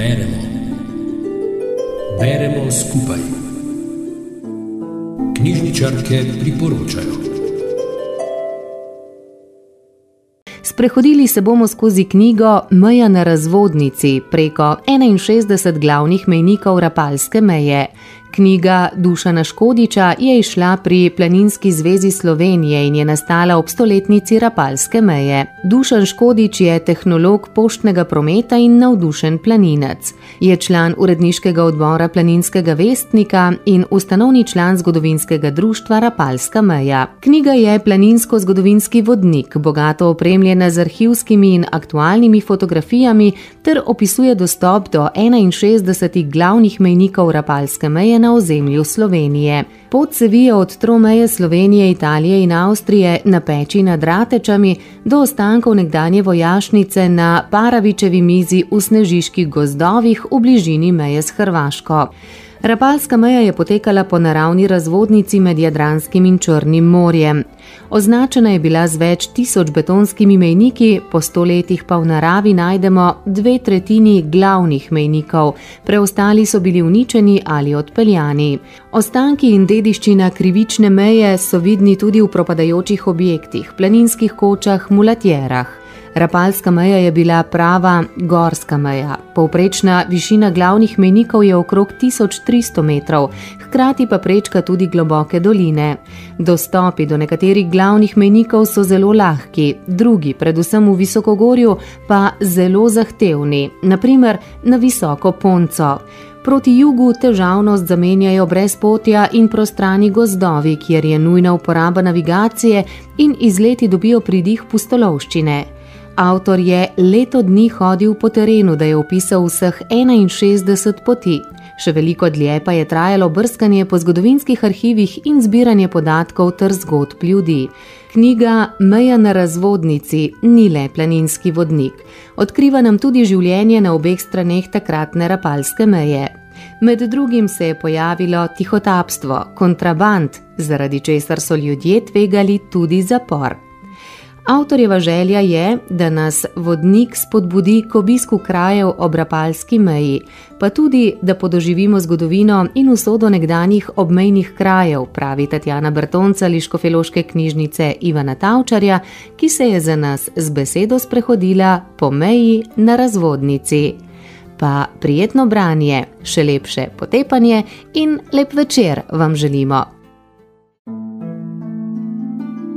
Beremo. Beremo skupaj. Knjižničarke priporočajo. Sprehodili se bomo skozi knjigo Meja na razvodnici preko 61 glavnih mejnikov Rapalske meje. Knjiga Dušana Škodiča je išla pri Planinski zvezi Slovenije in je nastala ob stoletnici Rapalske meje. Dušan Škodič je tehnolog poštnega prometa in navdušen planinec. Je član uredniškega odbora Planinskega vestnika in ustanovni član zgodovinskega društva Rapalska meja. Knjiga je planinsko-zgodovinski vodnik, bogato opremljena z arhivskimi in aktualnimi fotografijami ter opisuje dostop do 61 glavnih mejnikov Rapalske meje na ozemlju Slovenije. Pot se vije od tromeje Slovenije, Italije in Avstrije na peči nad Ratečami do ostankov nekdanje vojašnice na Paravičevi mizi v snežiških gozdovih v bližini meje s Hrvaško. Rapalska meja je potekala po naravni razvodnici med Jadranskim in Črnim morjem. Označena je bila z več tisoč betonskimi mejniki, po stoletjih pa v naravi najdemo dve tretjini glavnih mejnikov, preostali so bili uničeni ali odpeljani. Ostanki in dediščina krivične meje so vidni tudi v propadajočih objektih, planinskih kočah, mulatjerah. Rapalska meja je bila prava gorska meja. Povprečna višina glavnih menikov je okrog 1300 metrov, hkrati pa prečka tudi globoke doline. Dostopi do nekaterih glavnih menikov so zelo lahki, drugi, predvsem v visokogorju, pa zelo zahtevni, naprimer na visoko ponco. Proti jugu težavnost zamenjajo brezpotja in prostrani gozdovi, kjer je nujna uporaba navigacije in izleti dobijo pridih pustolovščine. Avtor je leto dni hodil po terenu, da je opisal vseh 61 poti. Še veliko dlje pa je trajalo brskanje po zgodovinskih arhivih in zbiranje podatkov ter zgodb ljudi. Knjiga Meja na razvodnici ni le planinski vodnik, odkriva nam tudi življenje na obeh straneh takratne rapalske meje. Med drugim se je pojavilo tihotapstvo, kontraband, zaradi česar so ljudje tvegali tudi zapor. Avtorjeva želja je, da nas vodnik spodbudi k obisku krajev ob rapalski meji, pa tudi, da podoživimo zgodovino in usodo nekdanjih obmejnih krajev, pravi Tatjana Brtonca Liškofeloške knjižnice Ivana Tavčarja, ki se je za nas z besedo sprehodila po meji na razvodnici. Pa prijetno branje, še lepše potepanje in lep večer vam želimo.